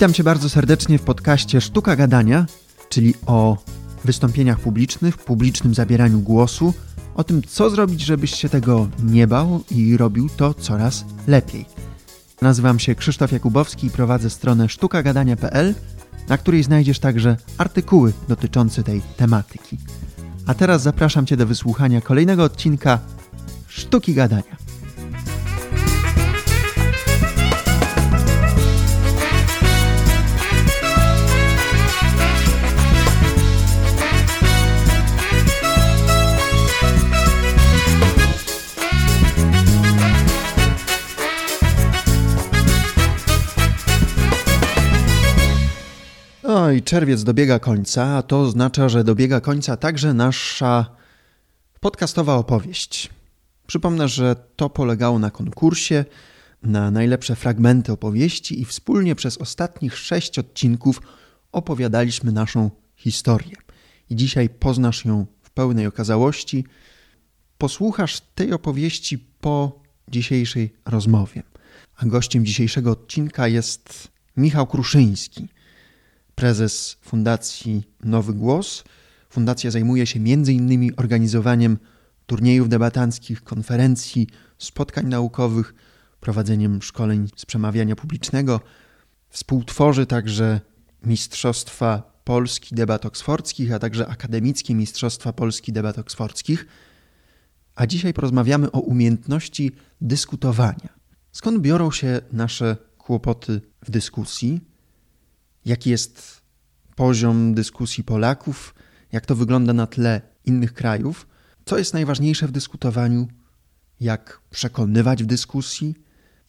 Witam Cię bardzo serdecznie w podcaście Sztuka Gadania, czyli o wystąpieniach publicznych, publicznym zabieraniu głosu, o tym, co zrobić, żebyś się tego nie bał i robił to coraz lepiej. Nazywam się Krzysztof Jakubowski i prowadzę stronę sztukagadania.pl, na której znajdziesz także artykuły dotyczące tej tematyki. A teraz zapraszam Cię do wysłuchania kolejnego odcinka Sztuki Gadania. I czerwiec dobiega końca, a to oznacza, że dobiega końca także nasza podcastowa opowieść. Przypomnę, że to polegało na konkursie na najlepsze fragmenty opowieści i wspólnie przez ostatnich sześć odcinków opowiadaliśmy naszą historię. I dzisiaj poznasz ją w pełnej okazałości. Posłuchasz tej opowieści po dzisiejszej rozmowie. A gościem dzisiejszego odcinka jest Michał Kruszyński – prezes Fundacji Nowy Głos. Fundacja zajmuje się m.in. organizowaniem turniejów debatanckich, konferencji, spotkań naukowych, prowadzeniem szkoleń z przemawiania publicznego. Współtworzy także Mistrzostwa Polski Debat Oksfordzkich, a także Akademickie Mistrzostwa Polski Debat Oksfordzkich. A dzisiaj porozmawiamy o umiejętności dyskutowania. Skąd biorą się nasze kłopoty w dyskusji? Jaki jest poziom dyskusji Polaków, jak to wygląda na tle innych krajów, co jest najważniejsze w dyskutowaniu, jak przekonywać w dyskusji,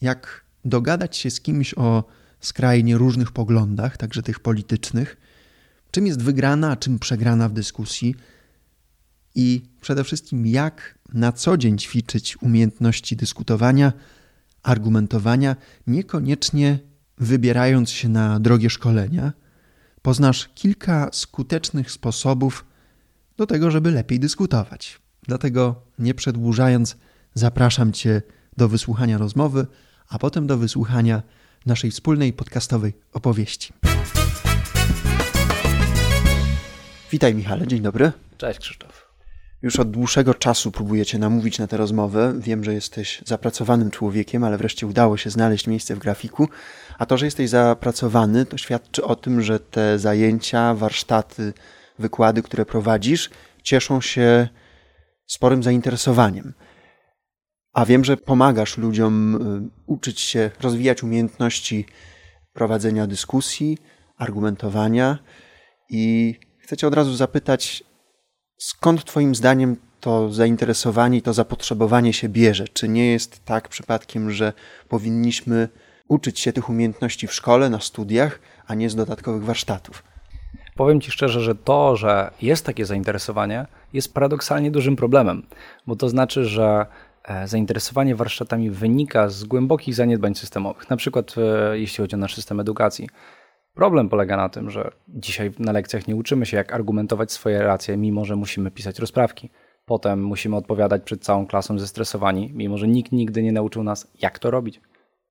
jak dogadać się z kimś o skrajnie różnych poglądach, także tych politycznych, czym jest wygrana, a czym przegrana w dyskusji? I przede wszystkim jak na co dzień ćwiczyć umiejętności dyskutowania, argumentowania, niekoniecznie wybierając się na drogie szkolenia, poznasz kilka skutecznych sposobów do tego, żeby lepiej dyskutować. Dlatego, nie przedłużając, zapraszam Cię do wysłuchania rozmowy, a potem do wysłuchania naszej wspólnej podcastowej opowieści. Witaj, Michale, dzień dobry. Cześć, Krzysztof. Już od dłuższego czasu próbuję Cię namówić na tę rozmowę. Wiem, że jesteś zapracowanym człowiekiem, ale wreszcie udało się znaleźć miejsce w grafiku. A to, że jesteś zapracowany, to świadczy o tym, że te zajęcia, warsztaty, wykłady, które prowadzisz, cieszą się sporym zainteresowaniem. A wiem, że pomagasz ludziom y, uczyć się, rozwijać umiejętności prowadzenia dyskusji, argumentowania. I chcę Cię od razu zapytać, Skąd Twoim zdaniem to zainteresowanie i to zapotrzebowanie się bierze? Czy nie jest tak przypadkiem, że powinniśmy uczyć się tych umiejętności w szkole, na studiach, a nie z dodatkowych warsztatów? Powiem Ci szczerze, że to, że jest takie zainteresowanie, jest paradoksalnie dużym problemem, bo to znaczy, że e, zainteresowanie warsztatami wynika z głębokich zaniedbań systemowych, na przykład e, jeśli chodzi o nasz system edukacji. Problem polega na tym, że dzisiaj na lekcjach nie uczymy się, jak argumentować swoje racje, mimo że musimy pisać rozprawki. Potem musimy odpowiadać przed całą klasą zestresowani, mimo że nikt nigdy nie nauczył nas, jak to robić.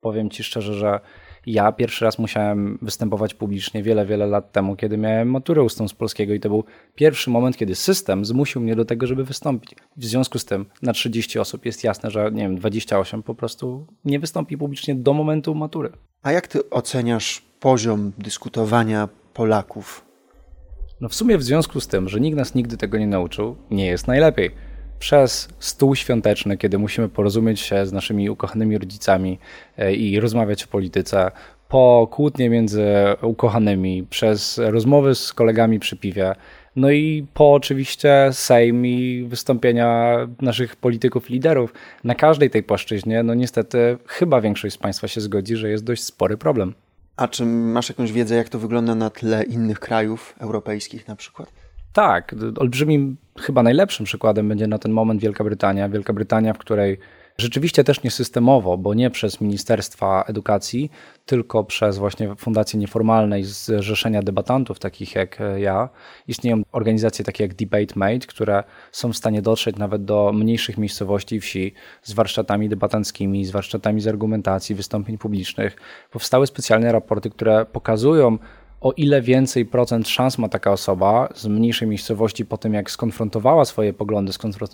Powiem Ci szczerze, że ja pierwszy raz musiałem występować publicznie wiele, wiele lat temu, kiedy miałem maturę ustną z polskiego i to był pierwszy moment, kiedy system zmusił mnie do tego, żeby wystąpić. W związku z tym na 30 osób jest jasne, że nie wiem, 28 po prostu nie wystąpi publicznie do momentu matury. A jak ty oceniasz poziom dyskutowania Polaków? No w sumie w związku z tym, że nikt nas nigdy tego nie nauczył, nie jest najlepiej. Przez stół świąteczny, kiedy musimy porozumieć się z naszymi ukochanymi rodzicami e, i rozmawiać o polityce, po kłótnie między ukochanymi, przez rozmowy z kolegami przy piwie, no i po oczywiście Sejm i wystąpienia naszych polityków, liderów. Na każdej tej płaszczyźnie, no niestety, chyba większość z Państwa się zgodzi, że jest dość spory problem. A czy masz jakąś wiedzę, jak to wygląda na tle innych krajów europejskich na przykład? Tak, olbrzymim, chyba najlepszym przykładem będzie na ten moment Wielka Brytania. Wielka Brytania, w której Rzeczywiście też nie systemowo, bo nie przez Ministerstwa Edukacji, tylko przez właśnie fundacje nieformalne i zrzeszenia debatantów, takich jak ja. Istnieją organizacje takie jak Debate Mate, które są w stanie dotrzeć nawet do mniejszych miejscowości wsi z warsztatami debatanckimi, z warsztatami z argumentacji, wystąpień publicznych. Powstały specjalne raporty, które pokazują, o ile więcej procent szans ma taka osoba z mniejszej miejscowości po tym, jak skonfrontowała swoje poglądy,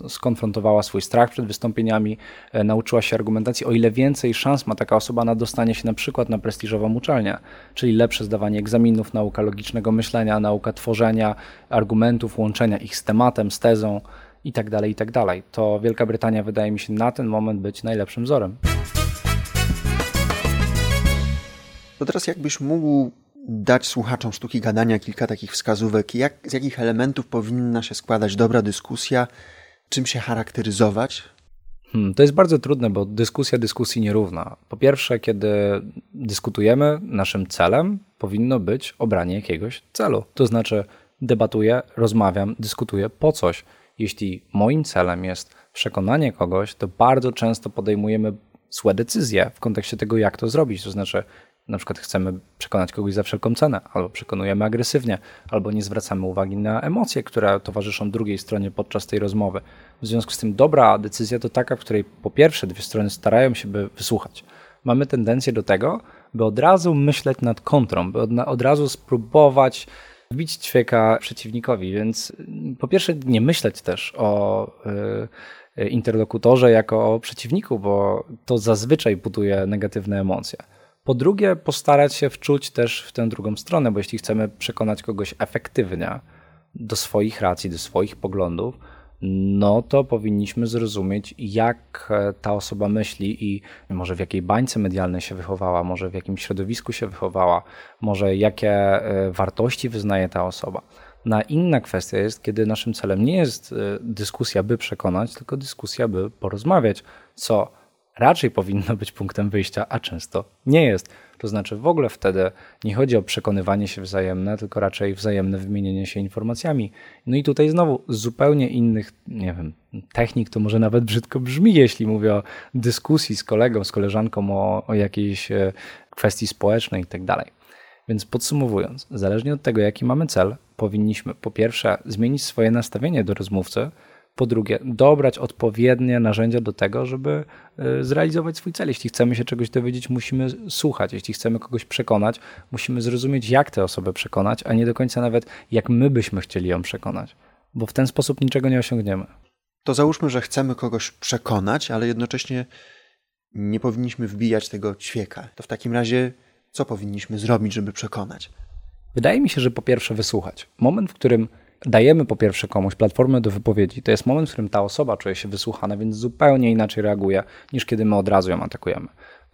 skonfrontowała swój strach przed wystąpieniami, e, nauczyła się argumentacji, o ile więcej szans ma taka osoba na dostanie się na przykład na prestiżową uczelnię, czyli lepsze zdawanie egzaminów, nauka logicznego myślenia, nauka tworzenia argumentów, łączenia ich z tematem, z tezą itd., tak itd. Tak to Wielka Brytania wydaje mi się na ten moment być najlepszym wzorem. To teraz jakbyś mógł dać słuchaczom sztuki gadania kilka takich wskazówek, jak, z jakich elementów powinna się składać dobra dyskusja, czym się charakteryzować? Hmm, to jest bardzo trudne, bo dyskusja dyskusji nierówna. Po pierwsze, kiedy dyskutujemy, naszym celem powinno być obranie jakiegoś celu. To znaczy, debatuję, rozmawiam, dyskutuję po coś. Jeśli moim celem jest przekonanie kogoś, to bardzo często podejmujemy złe decyzje w kontekście tego, jak to zrobić. To znaczy, na przykład chcemy przekonać kogoś za wszelką cenę, albo przekonujemy agresywnie, albo nie zwracamy uwagi na emocje, które towarzyszą drugiej stronie podczas tej rozmowy. W związku z tym dobra decyzja to taka, w której po pierwsze dwie strony starają się, by wysłuchać. Mamy tendencję do tego, by od razu myśleć nad kontrą, by od, od razu spróbować wbić ćwieka przeciwnikowi, więc po pierwsze nie myśleć też o y, interlokutorze jako o przeciwniku, bo to zazwyczaj buduje negatywne emocje. Po drugie, postarać się wczuć też w tę drugą stronę, bo jeśli chcemy przekonać kogoś efektywnie do swoich racji, do swoich poglądów, no to powinniśmy zrozumieć, jak ta osoba myśli i może w jakiej bańce medialnej się wychowała, może w jakim środowisku się wychowała, może jakie e, wartości wyznaje ta osoba. Na inna kwestia jest, kiedy naszym celem nie jest e, dyskusja, by przekonać, tylko dyskusja, by porozmawiać, co raczej powinno być punktem wyjścia, a często nie jest. To znaczy w ogóle wtedy nie chodzi o przekonywanie się wzajemne, tylko raczej wzajemne wymienienie się informacjami. No i tutaj znowu zupełnie innych, nie wiem, technik to może nawet brzydko brzmi, jeśli mówię o dyskusji z kolegą, z koleżanką o, o jakiejś e, kwestii społecznej i tak. Więc podsumowując, zależnie od tego, jaki mamy cel, powinniśmy po pierwsze zmienić swoje nastawienie do rozmówcy, po drugie, dobrać odpowiednie narzędzia do tego, żeby e, zrealizować swój cel. Jeśli chcemy się czegoś dowiedzieć, musimy słuchać. Jeśli chcemy kogoś przekonać, musimy zrozumieć, jak tę osobę przekonać, a nie do końca nawet jak my byśmy chcieli ją przekonać, bo w ten sposób niczego nie osiągniemy. To załóżmy, że chcemy kogoś przekonać, ale jednocześnie nie powinniśmy wbijać tego ćwieka. To w takim razie co powinniśmy zrobić, żeby przekonać? Wydaje mi się, że po pierwsze wysłuchać. Moment, w którym dajemy po pierwsze komuś platformę do wypowiedzi, to jest moment, w którym ta osoba czuje się wysłuchana, więc zupełnie inaczej reaguje niż kiedy my od razu ją atakujemy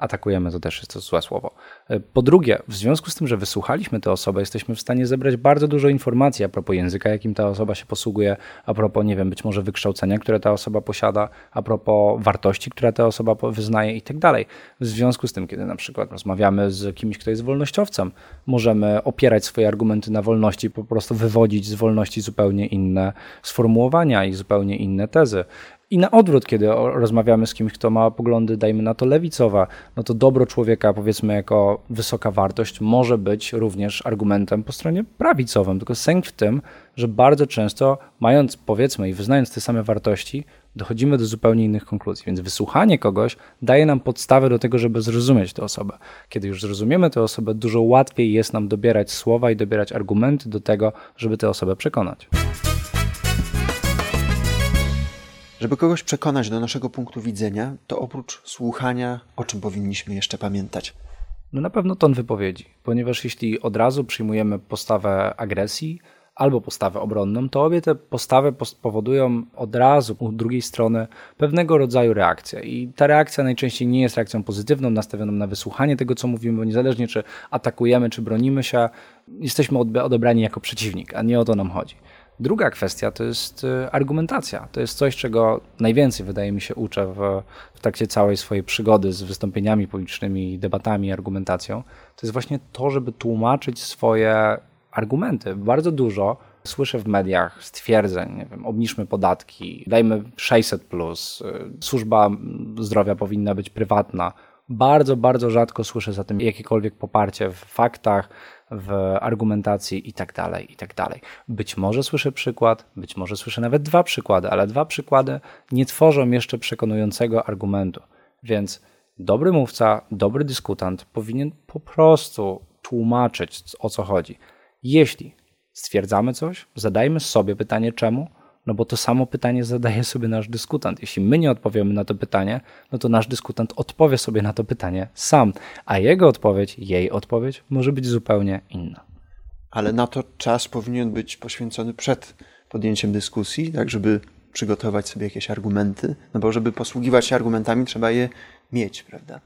atakujemy, to też jest to złe słowo. E, po drugie, w związku z tym, że wysłuchaliśmy tę osobę, jesteśmy w stanie zebrać bardzo dużo informacji a propos języka, jakim ta osoba się posługuje, a propos, nie wiem, być może wykształcenia, które ta osoba posiada, a propos wartości, które ta osoba wyznaje i tak dalej. W związku z tym, kiedy na przykład rozmawiamy z kimś, kto jest wolnościowcem, możemy opierać swoje argumenty na wolności, po prostu wywodzić z wolności zupełnie inne sformułowania i zupełnie inne tezy. I na odwrót, kiedy rozmawiamy z kimś, kto ma poglądy, dajmy na to lewicowe, no to dobro człowieka, powiedzmy, jako wysoka wartość, może być również argumentem po stronie prawicowym. Tylko sęk w tym, że bardzo często, mając, powiedzmy, i wyznając te same wartości, dochodzimy do zupełnie innych konkluzji. Więc wysłuchanie kogoś daje nam podstawę do tego, żeby zrozumieć tę osobę. Kiedy już zrozumiemy tę osobę, dużo łatwiej jest nam dobierać słowa i dobierać argumenty do tego, żeby tę osobę przekonać. Żeby kogoś przekonać do naszego punktu widzenia, to oprócz słuchania, o czym powinniśmy jeszcze pamiętać? No na pewno ton wypowiedzi, ponieważ jeśli od razu przyjmujemy postawę agresji albo postawę obronną, to obie te postawy powodują od razu u drugiej strony pewnego rodzaju reakcję. I ta reakcja najczęściej nie jest reakcją pozytywną, nastawioną na wysłuchanie tego, co mówimy, bo niezależnie czy atakujemy, czy bronimy się, jesteśmy odebrani jako przeciwnik, a nie o to nam chodzi. Druga kwestia to jest y, argumentacja. To jest coś, czego najwięcej, wydaje mi się, uczę w, w trakcie całej swojej przygody z wystąpieniami publicznymi, debatami, argumentacją. To jest właśnie to, żeby tłumaczyć swoje argumenty. Bardzo dużo słyszę w mediach stwierdzeń, nie wiem, obniżmy podatki, dajmy 600, plus, y, służba zdrowia powinna być prywatna. Bardzo, bardzo rzadko słyszę za tym jakiekolwiek poparcie w faktach, w argumentacji i tak dalej, i tak dalej. Być może słyszę przykład, być może słyszę nawet dwa przykłady, ale dwa przykłady nie tworzą jeszcze przekonującego argumentu. Więc dobry mówca, dobry dyskutant powinien po prostu tłumaczyć, o co chodzi. Jeśli stwierdzamy coś, zadajmy sobie pytanie czemu, no bo to samo pytanie zadaje sobie nasz dyskutant. Jeśli my nie odpowiemy na to pytanie, no to nasz dyskutant odpowie sobie na to pytanie sam, a jego odpowiedź, jej odpowiedź może być zupełnie inna. Ale na to czas powinien być poświęcony przed podjęciem dyskusji, tak żeby przygotować sobie jakieś argumenty, no bo żeby posługiwać się argumentami, trzeba je mieć, prawda?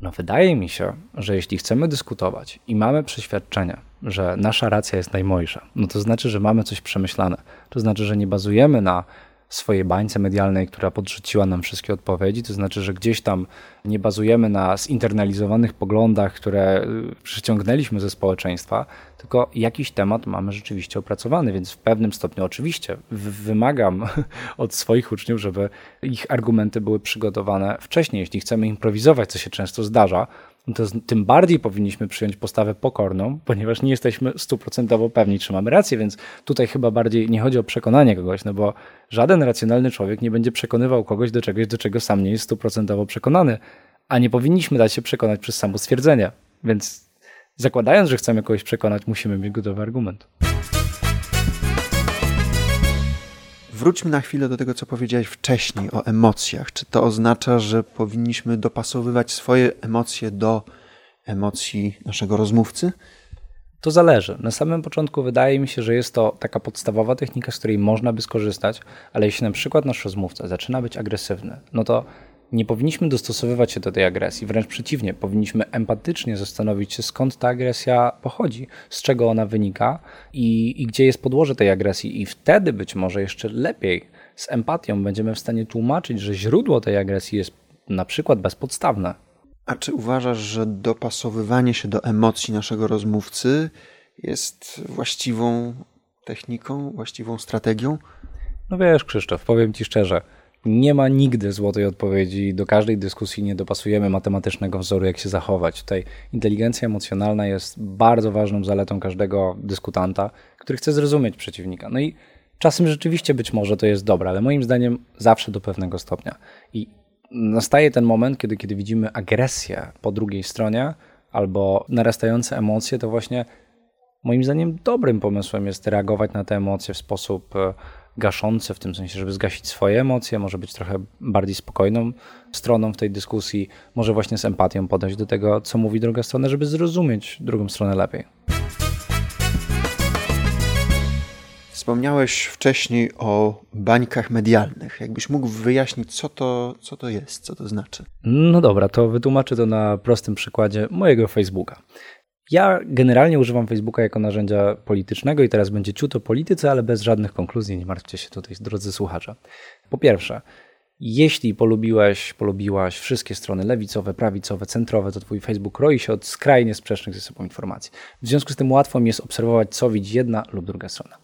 No wydaje mi się, że jeśli chcemy dyskutować i mamy przeświadczenie, że nasza racja jest najmojsza, no to znaczy, że mamy coś przemyślane. To znaczy, że nie bazujemy na swojej bańce medialnej, która podrzuciła nam wszystkie odpowiedzi. To znaczy, że gdzieś tam nie bazujemy na zinternalizowanych poglądach, które y, przyciągnęliśmy ze społeczeństwa, tylko jakiś temat mamy rzeczywiście opracowany, więc w pewnym stopniu oczywiście wymagam od swoich uczniów, żeby ich argumenty były przygotowane wcześniej. Jeśli chcemy improwizować, co się często zdarza, to tym bardziej powinniśmy przyjąć postawę pokorną, ponieważ nie jesteśmy stuprocentowo pewni, czy mamy rację, więc tutaj chyba bardziej nie chodzi o przekonanie kogoś, no bo żaden racjonalny człowiek nie będzie przekonywał kogoś do czegoś, do czego sam nie jest stuprocentowo przekonany, a nie powinniśmy dać się przekonać przez samo stwierdzenie. Więc zakładając, że chcemy kogoś przekonać, musimy mieć gotowy argument. Wróćmy na chwilę do tego, co powiedziałeś wcześniej o emocjach. Czy to oznacza, że powinniśmy dopasowywać swoje emocje do emocji naszego rozmówcy? To zależy. Na samym początku wydaje mi się, że jest to taka podstawowa technika, z której można by skorzystać, ale jeśli na przykład nasz rozmówca zaczyna być agresywny, no to nie powinniśmy dostosowywać się do tej agresji, wręcz przeciwnie, powinniśmy empatycznie zastanowić się, skąd ta agresja pochodzi, z czego ona wynika i, i gdzie jest podłoże tej agresji, i wtedy być może jeszcze lepiej z empatią będziemy w stanie tłumaczyć, że źródło tej agresji jest na przykład bezpodstawne. A czy uważasz, że dopasowywanie się do emocji naszego rozmówcy jest właściwą techniką, właściwą strategią? No wiesz, Krzysztof, powiem ci szczerze, nie ma nigdy złotej odpowiedzi. Do każdej dyskusji nie dopasujemy matematycznego wzoru, jak się zachować. Tutaj inteligencja emocjonalna jest bardzo ważną zaletą każdego dyskutanta, który chce zrozumieć przeciwnika. No i czasem rzeczywiście być może to jest dobre, ale moim zdaniem zawsze do pewnego stopnia. I nastaje ten moment, kiedy, kiedy widzimy agresję po drugiej stronie albo narastające emocje, to właśnie moim zdaniem dobrym pomysłem jest reagować na te emocje w sposób e, gaszący, w tym sensie, żeby zgasić swoje emocje, może być trochę bardziej spokojną stroną w tej dyskusji, może właśnie z empatią podejść do tego, co mówi druga strona, żeby zrozumieć drugą stronę lepiej. Wspomniałeś wcześniej o bańkach medialnych. Jakbyś mógł wyjaśnić, co to, co to jest, co to znaczy? No dobra, to wytłumaczę to na prostym przykładzie mojego Facebooka. Ja generalnie używam Facebooka jako narzędzia politycznego i teraz będzie ciut o polityce, ale bez żadnych konkluzji, nie martwcie się tutaj, drodzy słuchacze. Po pierwsze, jeśli polubiłeś, polubiłaś wszystkie strony lewicowe, prawicowe, centrowe, to twój Facebook roi się od skrajnie sprzecznych ze sobą informacji. W związku z tym łatwo mi jest obserwować, co widzi jedna lub druga strona.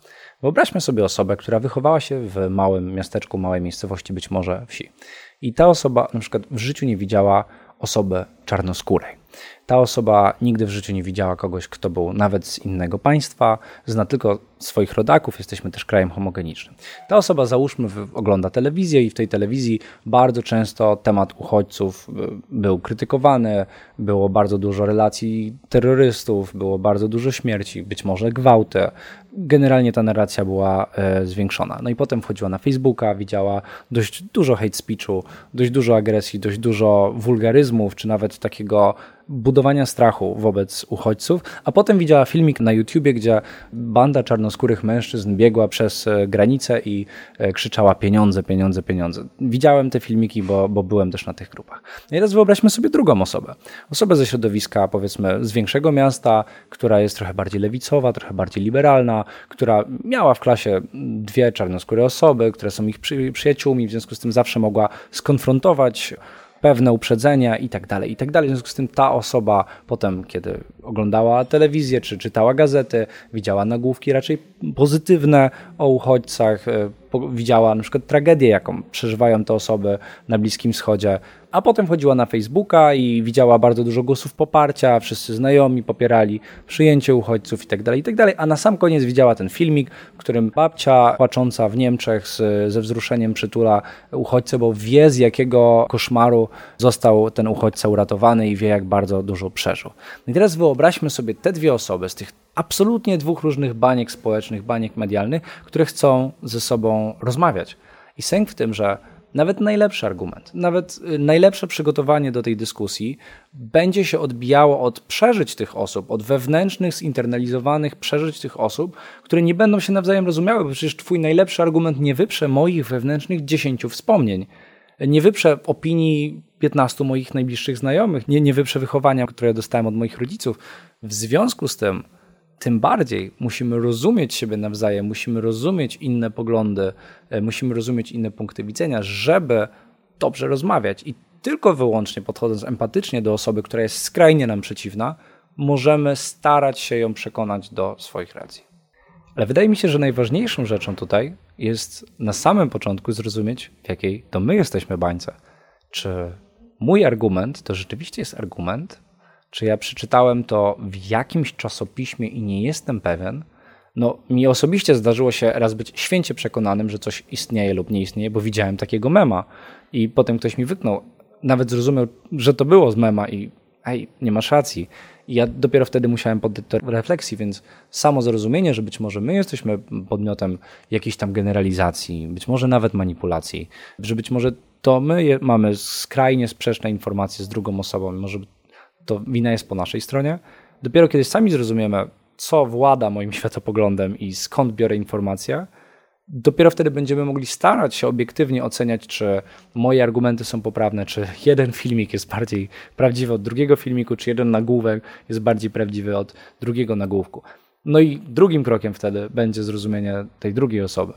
Wyobraźmy sobie osobę, która wychowała się w małym miasteczku, małej miejscowości, być może wsi. I ta osoba na przykład w życiu nie widziała osoby czarnoskórej. Ta osoba nigdy w życiu nie widziała kogoś, kto był nawet z innego państwa, zna tylko swoich rodaków, jesteśmy też krajem homogenicznym. Ta osoba, załóżmy, ogląda telewizję i w tej telewizji bardzo często temat uchodźców y, był krytykowany, było bardzo dużo relacji terrorystów, było bardzo dużo śmierci, być może gwałty. Generalnie ta narracja była e, zwiększona. No i potem wchodziła na Facebooka, widziała dość dużo hate speechu, dość dużo agresji, dość dużo wulgaryzmów, czy nawet takiego budowania strachu wobec uchodźców, a potem widziała filmik na YouTubie, gdzie banda czarnoskórych mężczyzn biegła przez e, granicę i e, krzyczała pieniądze, pieniądze, pieniądze. Widziałem te filmiki, bo, bo byłem też na tych grupach. No I teraz wyobraźmy sobie drugą osobę. Osobę ze środowiska, powiedzmy, z większego miasta, która jest trochę bardziej lewicowa, trochę bardziej liberalna, która miała w klasie dwie czarnoskóre osoby, które są ich przy, przyjaciółmi, w związku z tym zawsze mogła skonfrontować pewne uprzedzenia i tak dalej, i tak. W związku z tym ta osoba potem, kiedy oglądała telewizję czy czytała gazety, widziała nagłówki raczej pozytywne o uchodźcach, e, widziała na przykład tragedię, jaką przeżywają te osoby na Bliskim Wschodzie, a potem wchodziła na Facebooka i widziała bardzo dużo głosów poparcia, wszyscy znajomi popierali przyjęcie uchodźców itd., tak itd., tak a na sam koniec widziała ten filmik, w którym babcia płacząca w Niemczech z, ze wzruszeniem przytula uchodźcę, bo wie z jakiego koszmaru został ten uchodźca uratowany i wie jak bardzo dużo przeżył. No I teraz wyobraźmy sobie te dwie osoby z tych absolutnie dwóch różnych baniek społecznych, baniek medialnych, które chcą ze sobą rozmawiać. I sęk w tym, że nawet najlepszy argument, nawet y, najlepsze przygotowanie do tej dyskusji będzie się odbijało od przeżyć tych osób, od wewnętrznych, zinternalizowanych przeżyć tych osób, które nie będą się nawzajem rozumiały, bo przecież twój najlepszy argument nie wyprze moich wewnętrznych dziesięciu wspomnień, nie wyprze opinii 15 moich najbliższych znajomych, nie, nie wyprze wychowania, które dostałem od moich rodziców. W związku z tym tym bardziej musimy rozumieć siebie nawzajem, musimy rozumieć inne poglądy, e, musimy rozumieć inne punkty widzenia, żeby dobrze rozmawiać. I tylko wyłącznie podchodząc empatycznie do osoby, która jest skrajnie nam przeciwna, możemy starać się ją przekonać do swoich racji. Ale wydaje mi się, że najważniejszą rzeczą tutaj jest na samym początku zrozumieć, w jakiej to my jesteśmy bańce. Czy mój argument to rzeczywiście jest argument, czy ja przeczytałem to w jakimś czasopiśmie i nie jestem pewien, no mi osobiście zdarzyło się raz być święcie przekonanym, że coś istnieje lub nie istnieje, bo widziałem takiego mema i potem ktoś mi wyknął, nawet zrozumiał, że to było z mema i ej, nie masz racji. I ja dopiero wtedy musiałem poddać to refleksji, więc samo zrozumienie, że być może my jesteśmy podmiotem jakiejś tam generalizacji, być może nawet manipulacji, że być może to my mamy skrajnie sprzeczne informacje z drugą osobą, może to wina jest po naszej stronie. Dopiero kiedy sami zrozumiemy, co włada moim światopoglądem i skąd biorę informacje, dopiero wtedy będziemy mogli starać się obiektywnie oceniać, czy moje argumenty są poprawne, czy jeden filmik jest bardziej prawdziwy od drugiego filmiku, czy jeden nagłówek jest bardziej prawdziwy od drugiego nagłówku. No i drugim krokiem wtedy będzie zrozumienie tej drugiej osoby.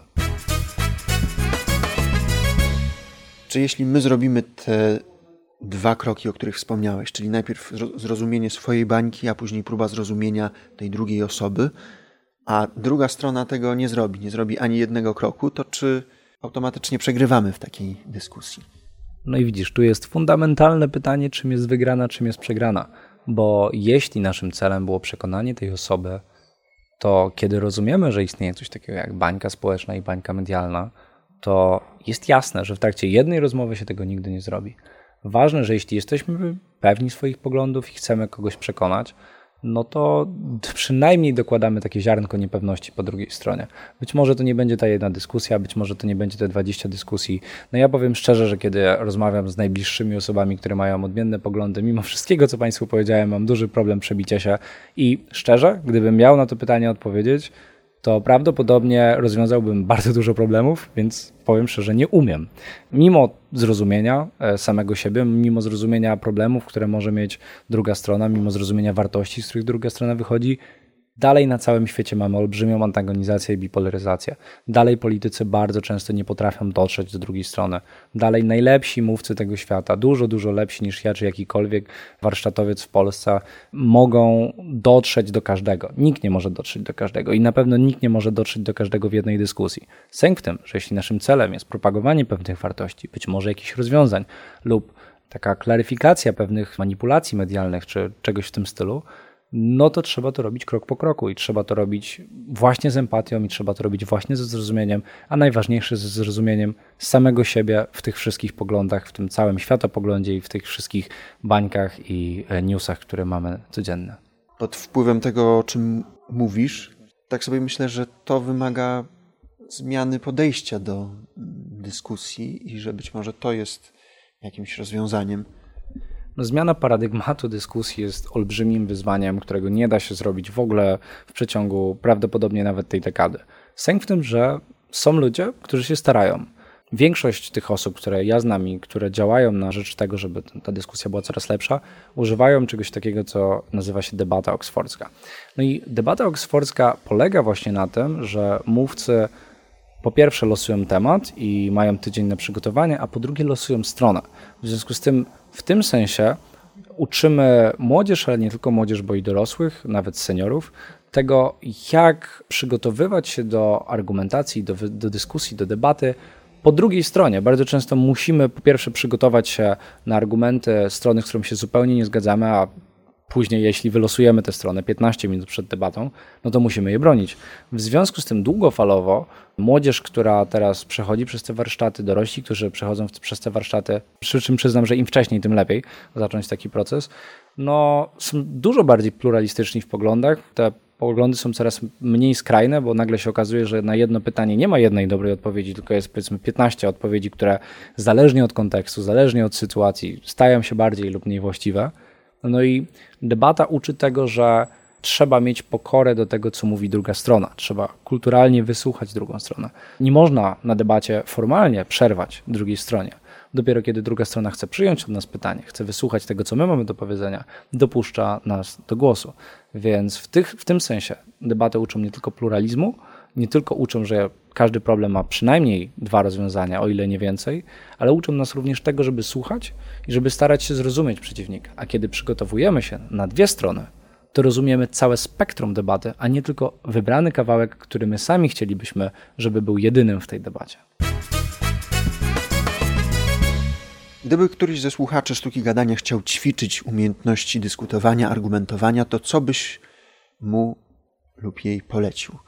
Czy jeśli my zrobimy te dwa kroki, o których wspomniałeś, czyli najpierw zrozumienie swojej bańki, a później próba zrozumienia tej drugiej osoby, a druga strona tego nie zrobi, nie zrobi ani jednego kroku, to czy automatycznie przegrywamy w takiej dyskusji? No i widzisz, tu jest fundamentalne pytanie, czym jest wygrana, czym jest przegrana. Bo jeśli naszym celem było przekonanie tej osoby, to kiedy rozumiemy, że istnieje coś takiego jak bańka społeczna i bańka medialna, to jest jasne, że w trakcie jednej rozmowy się tego nigdy nie zrobi. Ważne, że jeśli jesteśmy pewni swoich poglądów i chcemy kogoś przekonać, no to przynajmniej dokładamy takie ziarnko niepewności po drugiej stronie. Być może to nie będzie ta jedna dyskusja, być może to nie będzie te 20 dyskusji. No ja powiem szczerze, że kiedy rozmawiam z najbliższymi osobami, które mają odmienne poglądy, mimo wszystkiego, co Państwu powiedziałem, mam duży problem przebicia się i szczerze, gdybym miał na to pytanie odpowiedzieć, to prawdopodobnie rozwiązałbym bardzo dużo problemów, więc powiem szczerze, nie umiem. Mimo zrozumienia e, samego siebie, mimo zrozumienia problemów, które może mieć druga strona, mimo zrozumienia wartości, z których druga strona wychodzi, Dalej na całym świecie mamy olbrzymią antagonizację i bipolaryzację. Dalej politycy bardzo często nie potrafią dotrzeć do drugiej strony. Dalej najlepsi mówcy tego świata, dużo, dużo lepsi niż ja czy jakikolwiek warsztatowiec w Polsce, mogą dotrzeć do każdego. Nikt nie może dotrzeć do każdego i na pewno nikt nie może dotrzeć do każdego w jednej dyskusji. Sęk w tym, że jeśli naszym celem jest propagowanie pewnych wartości, być może jakichś rozwiązań lub taka klaryfikacja pewnych manipulacji medialnych czy czegoś w tym stylu, no to trzeba to robić krok po kroku i trzeba to robić właśnie z empatią i trzeba to robić właśnie ze zrozumieniem, a najważniejsze ze zrozumieniem samego siebie w tych wszystkich poglądach, w tym całym światopoglądzie i w tych wszystkich bańkach i e, newsach, które mamy codzienne. Pod wpływem tego, o czym mówisz, tak sobie myślę, że to wymaga zmiany podejścia do dyskusji i że być może to jest jakimś rozwiązaniem. No, zmiana paradygmatu dyskusji jest olbrzymim wyzwaniem, którego nie da się zrobić w ogóle w przeciągu prawdopodobnie nawet tej dekady. Sęk w tym, że są ludzie, którzy się starają. Większość tych osób, które ja znam i które działają na rzecz tego, żeby ta dyskusja była coraz lepsza, używają czegoś takiego, co nazywa się debata oksfordzka. No i debata oksfordzka polega właśnie na tym, że mówcy po pierwsze losują temat i mają tydzień na przygotowanie, a po drugie losują stronę. W związku z tym, w tym sensie uczymy młodzież, ale nie tylko młodzież, bo i dorosłych, nawet seniorów, tego, jak przygotowywać się do argumentacji, do, do dyskusji, do debaty po drugiej stronie. Bardzo często musimy po pierwsze przygotować się na argumenty strony, z którą się zupełnie nie zgadzamy, a później, jeśli wylosujemy tę stronę 15 minut przed debatą, no to musimy je bronić. W związku z tym długofalowo młodzież, która teraz przechodzi przez te warsztaty, dorośli, którzy przechodzą przez te warsztaty, przy czym przyznam, że im wcześniej, tym lepiej zacząć taki proces, no są dużo bardziej pluralistyczni w poglądach. Te poglądy są coraz mniej skrajne, bo nagle się okazuje, że na jedno pytanie nie ma jednej dobrej odpowiedzi, tylko jest powiedzmy 15 odpowiedzi, które zależnie od kontekstu, zależnie od sytuacji stają się bardziej lub mniej właściwe. No i debata uczy tego, że trzeba mieć pokorę do tego, co mówi druga strona. Trzeba kulturalnie wysłuchać drugą stronę. Nie można na debacie formalnie przerwać drugiej stronie. Dopiero kiedy druga strona chce przyjąć od nas pytanie, chce wysłuchać tego, co my mamy do powiedzenia, dopuszcza nas do głosu. Więc w, tych, w tym sensie debaty uczą nie tylko pluralizmu, nie tylko uczą, że każdy problem ma przynajmniej dwa rozwiązania, o ile nie więcej, ale uczą nas również tego, żeby słuchać i żeby starać się zrozumieć przeciwnika. A kiedy przygotowujemy się na dwie strony, to rozumiemy całe spektrum debaty, a nie tylko wybrany kawałek, który my sami chcielibyśmy, żeby był jedynym w tej debacie. Gdyby któryś ze słuchaczy sztuki gadania chciał ćwiczyć umiejętności dyskutowania, argumentowania, to co byś mu lub jej polecił?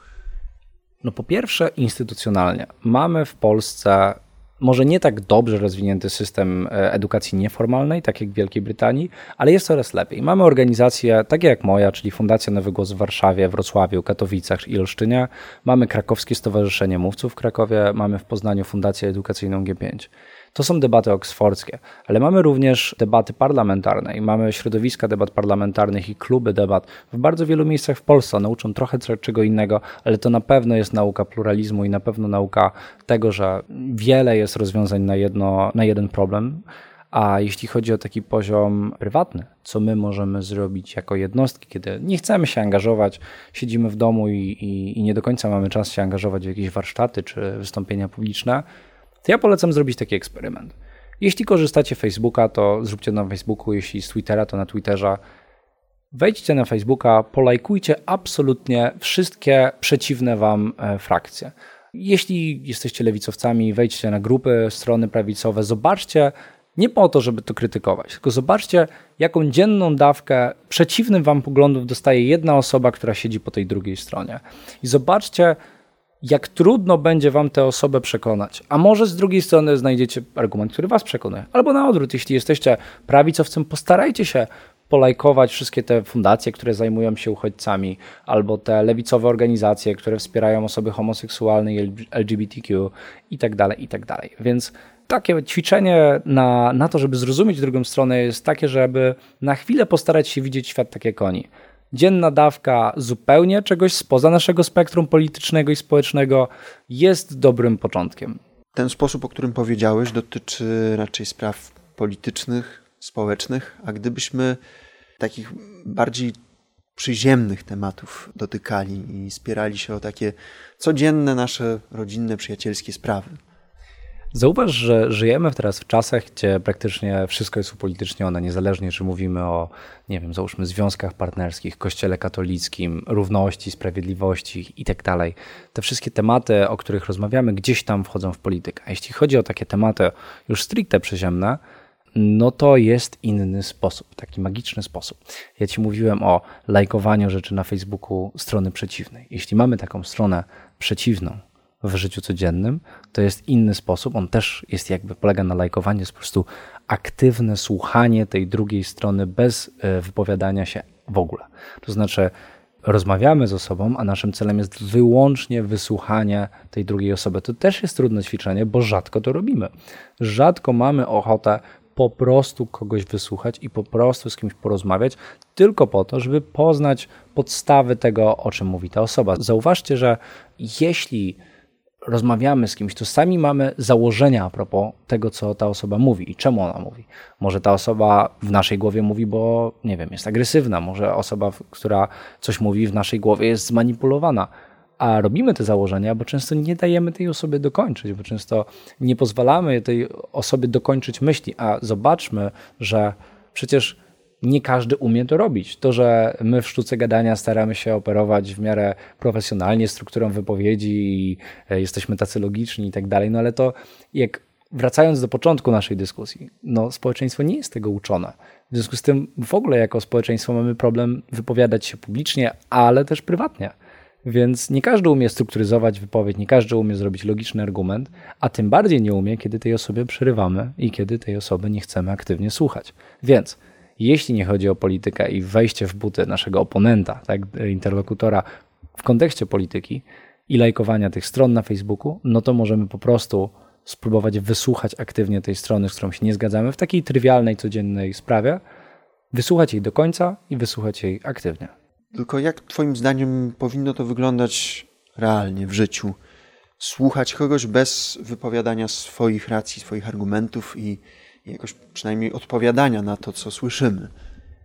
No po pierwsze instytucjonalnie. Mamy w Polsce może nie tak dobrze rozwinięty system e, edukacji nieformalnej, tak jak w Wielkiej Brytanii, ale jest coraz lepiej. Mamy organizacje takie jak moja, czyli Fundacja Nowy Głos w Warszawie, Wrocławiu, Katowicach i Olsztynie. Mamy Krakowskie Stowarzyszenie Mówców w Krakowie, mamy w Poznaniu Fundację Edukacyjną G5. To są debaty oksfordzkie, ale mamy również debaty parlamentarne i mamy środowiska debat parlamentarnych i kluby debat w bardzo wielu miejscach w Polsce. One uczą trochę czego innego, ale to na pewno jest nauka pluralizmu i na pewno nauka tego, że wiele jest rozwiązań na, jedno, na jeden problem. A jeśli chodzi o taki poziom prywatny, co my możemy zrobić jako jednostki, kiedy nie chcemy się angażować, siedzimy w domu i, i, i nie do końca mamy czas się angażować w jakieś warsztaty czy wystąpienia publiczne, to ja polecam zrobić taki eksperyment. Jeśli korzystacie z Facebooka, to zróbcie na Facebooku, jeśli z Twittera, to na Twitterze. Wejdźcie na Facebooka, polajkujcie absolutnie wszystkie przeciwne wam e, frakcje. Jeśli jesteście lewicowcami, wejdźcie na grupy, strony prawicowe, zobaczcie, nie po to, żeby to krytykować, tylko zobaczcie, jaką dzienną dawkę przeciwnym wam poglądów dostaje jedna osoba, która siedzi po tej drugiej stronie. I zobaczcie, jak trudno będzie wam tę osobę przekonać. A może z drugiej strony znajdziecie argument, który was przekonuje. Albo na odwrót, jeśli jesteście prawicowcem, postarajcie się polajkować wszystkie te fundacje, które zajmują się uchodźcami, albo te lewicowe organizacje, które wspierają osoby homoseksualne i LGBTQ i tak dalej, i tak. Więc takie ćwiczenie na, na to, żeby zrozumieć drugą stronę jest takie, żeby na chwilę postarać się widzieć świat tak jak oni dzienna dawka zupełnie czegoś spoza naszego spektrum politycznego i społecznego jest dobrym początkiem. Ten sposób, o którym powiedziałeś, dotyczy raczej spraw politycznych, społecznych, a gdybyśmy takich bardziej przyziemnych tematów dotykali i spierali się o takie codzienne nasze rodzinne, przyjacielskie sprawy, Zauważ, że żyjemy teraz w czasach, gdzie praktycznie wszystko jest upolitycznione, niezależnie czy mówimy o, nie wiem, załóżmy związkach partnerskich, kościele katolickim, równości, sprawiedliwości i tak. Te wszystkie tematy, o których rozmawiamy, gdzieś tam wchodzą w politykę. A jeśli chodzi o takie tematy już stricte przyziemne, no to jest inny sposób, taki magiczny sposób. Ja ci mówiłem o lajkowaniu rzeczy na Facebooku strony przeciwnej. Jeśli mamy taką stronę przeciwną, w życiu codziennym, to jest inny sposób. On też jest jakby polega na lajkowaniu, jest po prostu aktywne słuchanie tej drugiej strony bez e, wypowiadania się w ogóle. To znaczy, rozmawiamy z osobą, a naszym celem jest wyłącznie wysłuchanie tej drugiej osoby. To też jest trudne ćwiczenie, bo rzadko to robimy. Rzadko mamy ochotę po prostu kogoś wysłuchać i po prostu z kimś porozmawiać, tylko po to, żeby poznać podstawy tego, o czym mówi ta osoba. Zauważcie, że jeśli rozmawiamy z kimś, to sami mamy założenia a propos tego, co ta osoba mówi i czemu ona mówi. Może ta osoba w naszej głowie mówi, bo nie wiem, jest agresywna, może osoba, która coś mówi w naszej głowie jest zmanipulowana. A robimy te założenia, bo często nie dajemy tej osobie dokończyć, bo często nie pozwalamy tej osobie dokończyć myśli. A zobaczmy, że przecież nie każdy umie to robić. To, że my w sztuce gadania staramy się operować w miarę profesjonalnie strukturą wypowiedzi i e, jesteśmy tacy logiczni i tak dalej, no ale to jak wracając do początku naszej dyskusji, no społeczeństwo nie jest tego uczone. W związku z tym w ogóle jako społeczeństwo mamy problem wypowiadać się publicznie, ale też prywatnie. Więc nie każdy umie strukturyzować wypowiedź, nie każdy umie zrobić logiczny argument, a tym bardziej nie umie, kiedy tej osobie przerywamy i kiedy tej osoby nie chcemy aktywnie słuchać. Więc jeśli nie chodzi o politykę i wejście w buty naszego oponenta, tak, interlokutora w kontekście polityki i lajkowania tych stron na Facebooku, no to możemy po prostu spróbować wysłuchać aktywnie tej strony, z którą się nie zgadzamy, w takiej trywialnej, codziennej sprawie, wysłuchać jej do końca i wysłuchać jej aktywnie. Tylko jak Twoim zdaniem powinno to wyglądać realnie w życiu? Słuchać kogoś bez wypowiadania swoich racji, swoich argumentów i jakoś przynajmniej odpowiadania na to, co słyszymy.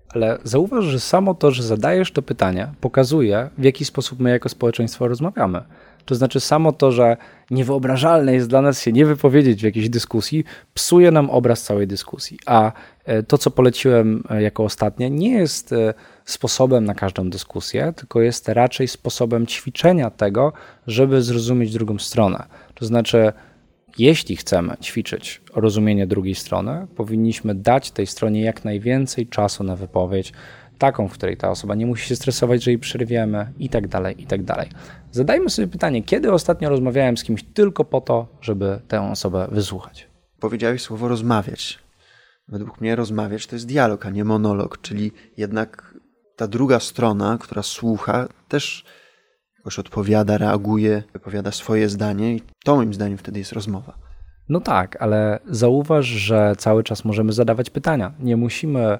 Ale zauważ, że samo to, że zadajesz to pytanie, pokazuje, w jaki sposób my jako społeczeństwo rozmawiamy. To znaczy samo to, że niewyobrażalne jest dla nas się nie wypowiedzieć w jakiejś dyskusji, psuje nam obraz całej dyskusji. A e, to, co poleciłem e, jako ostatnie, nie jest e, sposobem na każdą dyskusję, tylko jest raczej sposobem ćwiczenia tego, żeby zrozumieć drugą stronę. To znaczy, jeśli chcemy ćwiczyć rozumienie drugiej strony, powinniśmy dać tej stronie jak najwięcej czasu na wypowiedź, taką, w której ta osoba nie musi się stresować, że jej przerwiemy i tak dalej, i tak dalej. Zadajmy sobie pytanie, kiedy ostatnio rozmawiałem z kimś tylko po to, żeby tę osobę wysłuchać? Powiedziałeś słowo rozmawiać. Według mnie rozmawiać to jest dialog, a nie monolog, czyli jednak ta druga strona, która słucha, też jakoś odpowiada, reaguje, wypowiada swoje zdanie i to moim zdaniem wtedy jest rozmowa. No tak, ale zauważ, że cały czas możemy zadawać pytania. Nie musimy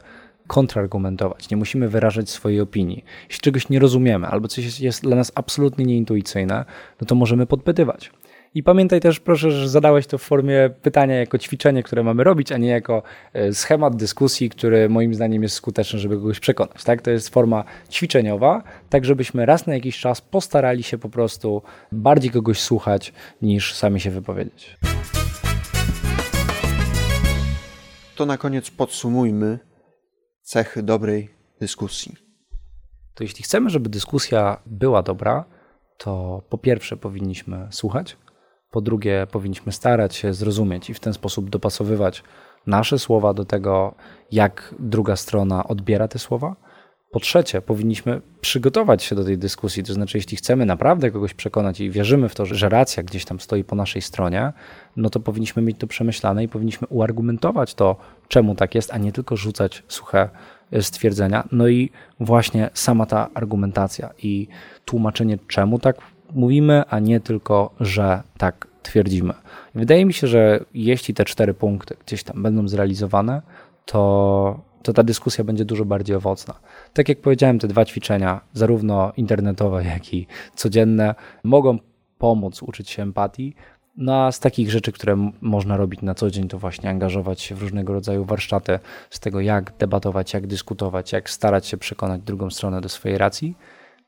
kontrargumentować, nie musimy wyrażać swojej opinii. Jeśli czegoś nie rozumiemy albo coś jest dla nas absolutnie nieintuicyjne, no to możemy podpytywać. I pamiętaj też, proszę, że zadałeś to w formie pytania jako ćwiczenie, które mamy robić, a nie jako e, schemat dyskusji, który moim zdaniem jest skuteczny, żeby kogoś przekonać. Tak? To jest forma ćwiczeniowa, tak żebyśmy raz na jakiś czas postarali się po prostu bardziej kogoś słuchać, niż sami się wypowiedzieć. To na koniec podsumujmy cechy dobrej dyskusji. To jeśli chcemy, żeby dyskusja była dobra, to po pierwsze powinniśmy słuchać, po drugie, powinniśmy starać się zrozumieć i w ten sposób dopasowywać nasze słowa do tego, jak druga strona odbiera te słowa. Po trzecie, powinniśmy przygotować się do tej dyskusji, to znaczy, jeśli chcemy naprawdę kogoś przekonać i wierzymy w to, że racja gdzieś tam stoi po naszej stronie, no to powinniśmy mieć to przemyślane i powinniśmy uargumentować to, czemu tak jest, a nie tylko rzucać suche e, stwierdzenia. No i właśnie sama ta argumentacja i tłumaczenie, czemu tak mówimy, a nie tylko, że tak twierdzimy. Wydaje mi się, że jeśli te cztery punkty gdzieś tam będą zrealizowane, to, to ta dyskusja będzie dużo bardziej owocna. Tak jak powiedziałem, te dwa ćwiczenia, zarówno internetowe, jak i codzienne, mogą pomóc uczyć się empatii. No a z takich rzeczy, które można robić na co dzień, to właśnie angażować się w różnego rodzaju warsztaty z tego, jak debatować, jak dyskutować, jak starać się przekonać drugą stronę do swojej racji.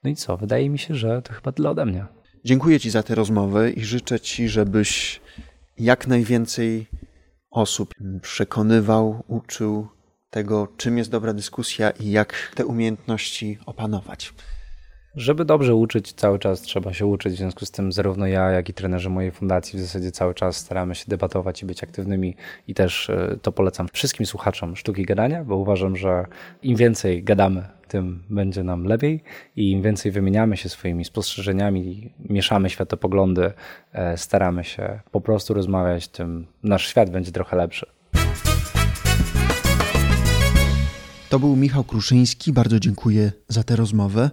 No i co? Wydaje mi się, że to chyba tyle ode mnie. Dziękuję Ci za tę rozmowę i życzę Ci, żebyś jak najwięcej osób przekonywał, uczył tego, czym jest dobra dyskusja i jak te umiejętności opanować. Żeby dobrze uczyć, cały czas trzeba się uczyć. W związku z tym, zarówno ja, jak i trenerzy mojej fundacji w zasadzie cały czas staramy się debatować i być aktywnymi. I też e, to polecam wszystkim słuchaczom sztuki gadania, bo uważam, że im więcej gadamy, tym będzie nam lepiej i im więcej wymieniamy się swoimi spostrzeżeniami, mieszamy światopoglądy, e, staramy się po prostu rozmawiać, tym nasz świat będzie trochę lepszy. To był Michał Kruszyński. Bardzo dziękuję za tę rozmowę.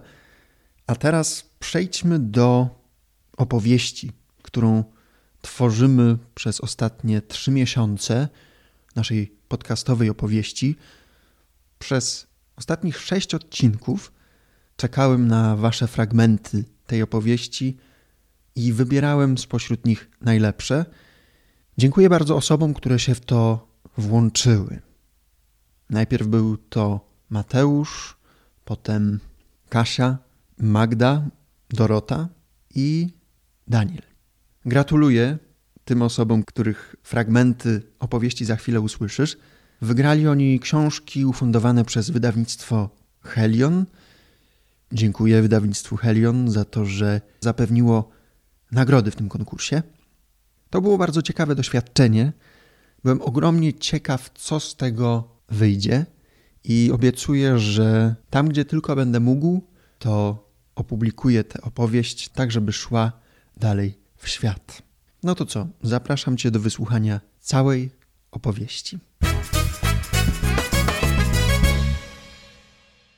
A teraz przejdźmy do opowieści, którą tworzymy przez ostatnie trzy miesiące naszej podcastowej opowieści. Przez ostatnich sześć odcinków czekałem na Wasze fragmenty tej opowieści i wybierałem spośród nich najlepsze. Dziękuję bardzo osobom, które się w to włączyły. Najpierw był to Mateusz, potem Kasia, Magda, Dorota i Daniel. Gratuluję tym osobom, których fragmenty opowieści za chwilę usłyszysz, Wygrali oni książki ufundowane przez wydawnictwo Helion. Dziękuję wydawnictwu Helion za to, że zapewniło nagrody w tym konkursie. To było bardzo ciekawe doświadczenie. Byłem ogromnie ciekaw, co z tego wyjdzie i obiecuję, że tam, gdzie tylko będę mógł, to opublikuję tę opowieść tak, żeby szła dalej w świat. No to co? Zapraszam Cię do wysłuchania całej opowieści.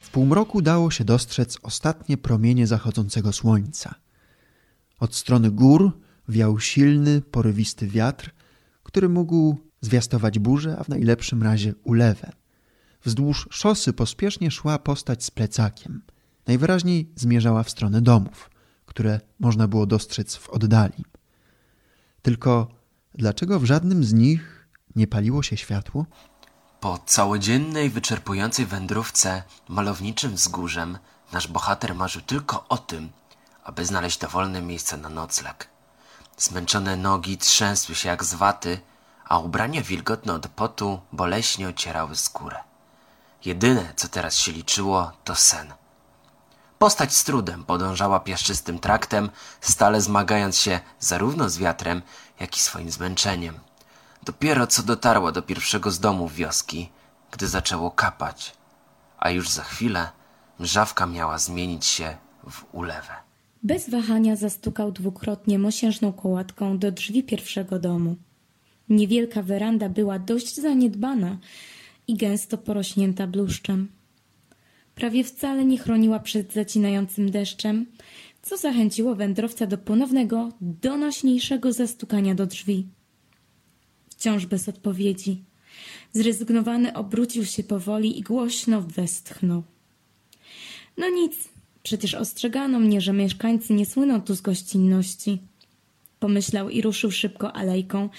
W półmroku dało się dostrzec ostatnie promienie zachodzącego słońca. Od strony gór wiał silny, porywisty wiatr, który mógł zwiastować burzę, a w najlepszym razie ulewę. Wzdłuż szosy pospiesznie szła postać z plecakiem. Najwyraźniej zmierzała w stronę domów, które można było dostrzec w oddali. Tylko dlaczego w żadnym z nich nie paliło się światło? Po całodziennej, wyczerpującej wędrówce malowniczym wzgórzem nasz bohater marzył tylko o tym, aby znaleźć dowolne miejsce na nocleg. Zmęczone nogi trzęsły się jak z waty, a ubrania wilgotne od potu boleśnie ocierały skórę. Jedyne, co teraz się liczyło, to sen. Postać z trudem podążała piaszczystym traktem, stale zmagając się zarówno z wiatrem, jak i swoim zmęczeniem. Dopiero co dotarła do pierwszego z domów wioski, gdy zaczęło kapać, a już za chwilę mrzawka miała zmienić się w ulewę. Bez wahania zastukał dwukrotnie mosiężną kołatką do drzwi pierwszego domu. Niewielka weranda była dość zaniedbana i gęsto porośnięta bluszczem. Prawie wcale nie chroniła przed zacinającym deszczem, co zachęciło wędrowca do ponownego, donośniejszego zastukania do drzwi. Wciąż bez odpowiedzi. Zrezygnowany obrócił się powoli i głośno westchnął. No nic, przecież ostrzegano mnie, że mieszkańcy nie słyną tu z gościnności. Pomyślał i ruszył szybko alejką,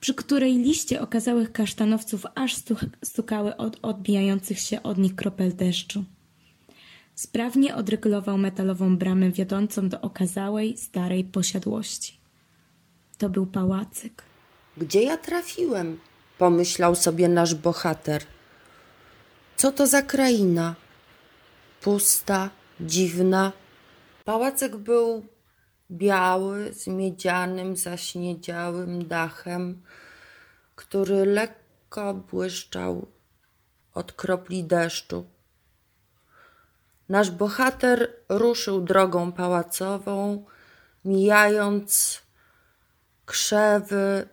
przy której liście okazałych kasztanowców aż stukały od odbijających się od nich kropel deszczu. Sprawnie odregulował metalową bramę wiodącą do okazałej, starej posiadłości. To był pałacyk. Gdzie ja trafiłem? Pomyślał sobie nasz bohater. Co to za kraina? Pusta, dziwna. Pałacyk był biały, z miedzianym, zaśniedziałym dachem, który lekko błyszczał od kropli deszczu. Nasz bohater ruszył drogą pałacową, mijając krzewy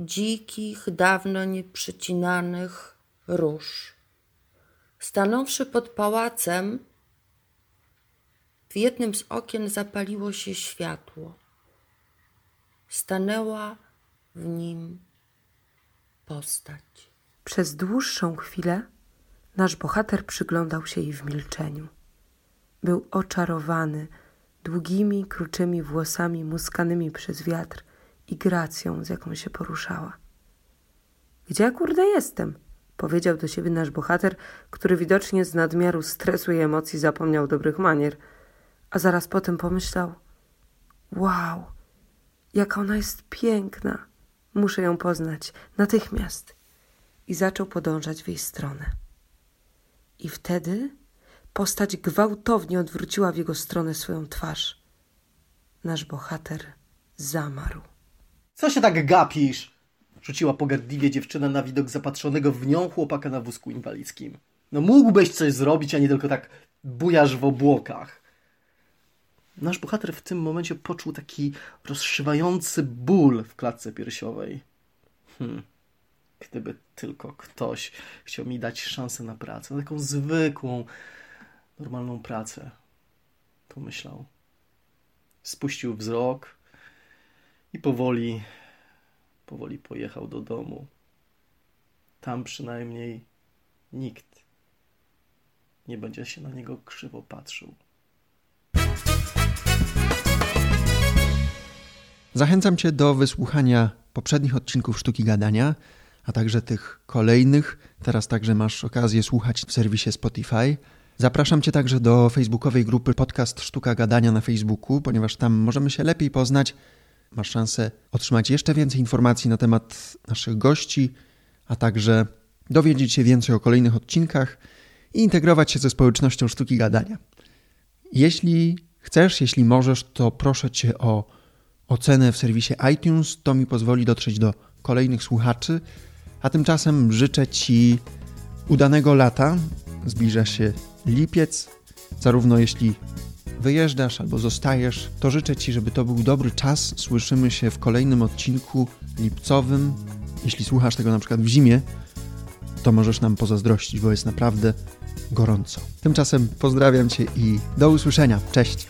dzikich, dawno nieprzycinanych róż. Stanąwszy pod pałacem, w jednym z okien zapaliło się światło. Stanęła w nim postać. Przez dłuższą chwilę nasz bohater przyglądał się jej w milczeniu. Był oczarowany długimi, kruczymi włosami muskanymi przez wiatr i gracją, z jaką się poruszała. Gdzie ja kurde jestem? powiedział do siebie nasz bohater, który widocznie z nadmiaru stresu i emocji zapomniał dobrych manier, a zaraz potem pomyślał: Wow, jaka ona jest piękna! Muszę ją poznać natychmiast. I zaczął podążać w jej stronę. I wtedy postać gwałtownie odwróciła w jego stronę swoją twarz. Nasz bohater zamarł. Co się tak gapisz? Rzuciła pogardliwie dziewczyna na widok zapatrzonego w nią chłopaka na wózku inwalidzkim. No mógłbyś coś zrobić, a nie tylko tak bujasz w obłokach. Nasz bohater w tym momencie poczuł taki rozszywający ból w klatce piersiowej. Hmm. Gdyby tylko ktoś chciał mi dać szansę na pracę, na taką zwykłą, normalną pracę, pomyślał. Spuścił wzrok i powoli, powoli pojechał do domu. Tam przynajmniej nikt nie będzie się na niego krzywo patrzył. Zachęcam Cię do wysłuchania poprzednich odcinków Sztuki Gadania, a także tych kolejnych. Teraz także masz okazję słuchać w serwisie Spotify. Zapraszam Cię także do facebookowej grupy Podcast Sztuka Gadania na Facebooku, ponieważ tam możemy się lepiej poznać. Masz szansę otrzymać jeszcze więcej informacji na temat naszych gości, a także dowiedzieć się więcej o kolejnych odcinkach i integrować się ze społecznością sztuki gadania. Jeśli chcesz, jeśli możesz, to proszę Cię o ocenę w serwisie iTunes. To mi pozwoli dotrzeć do kolejnych słuchaczy. A tymczasem życzę Ci udanego lata. Zbliża się lipiec. Zarówno jeśli wyjeżdżasz albo zostajesz, to życzę Ci, żeby to był dobry czas. Słyszymy się w kolejnym odcinku lipcowym. Jeśli słuchasz tego na przykład w zimie, to możesz nam pozazdrościć, bo jest naprawdę gorąco. Tymczasem pozdrawiam Cię i do usłyszenia. Cześć!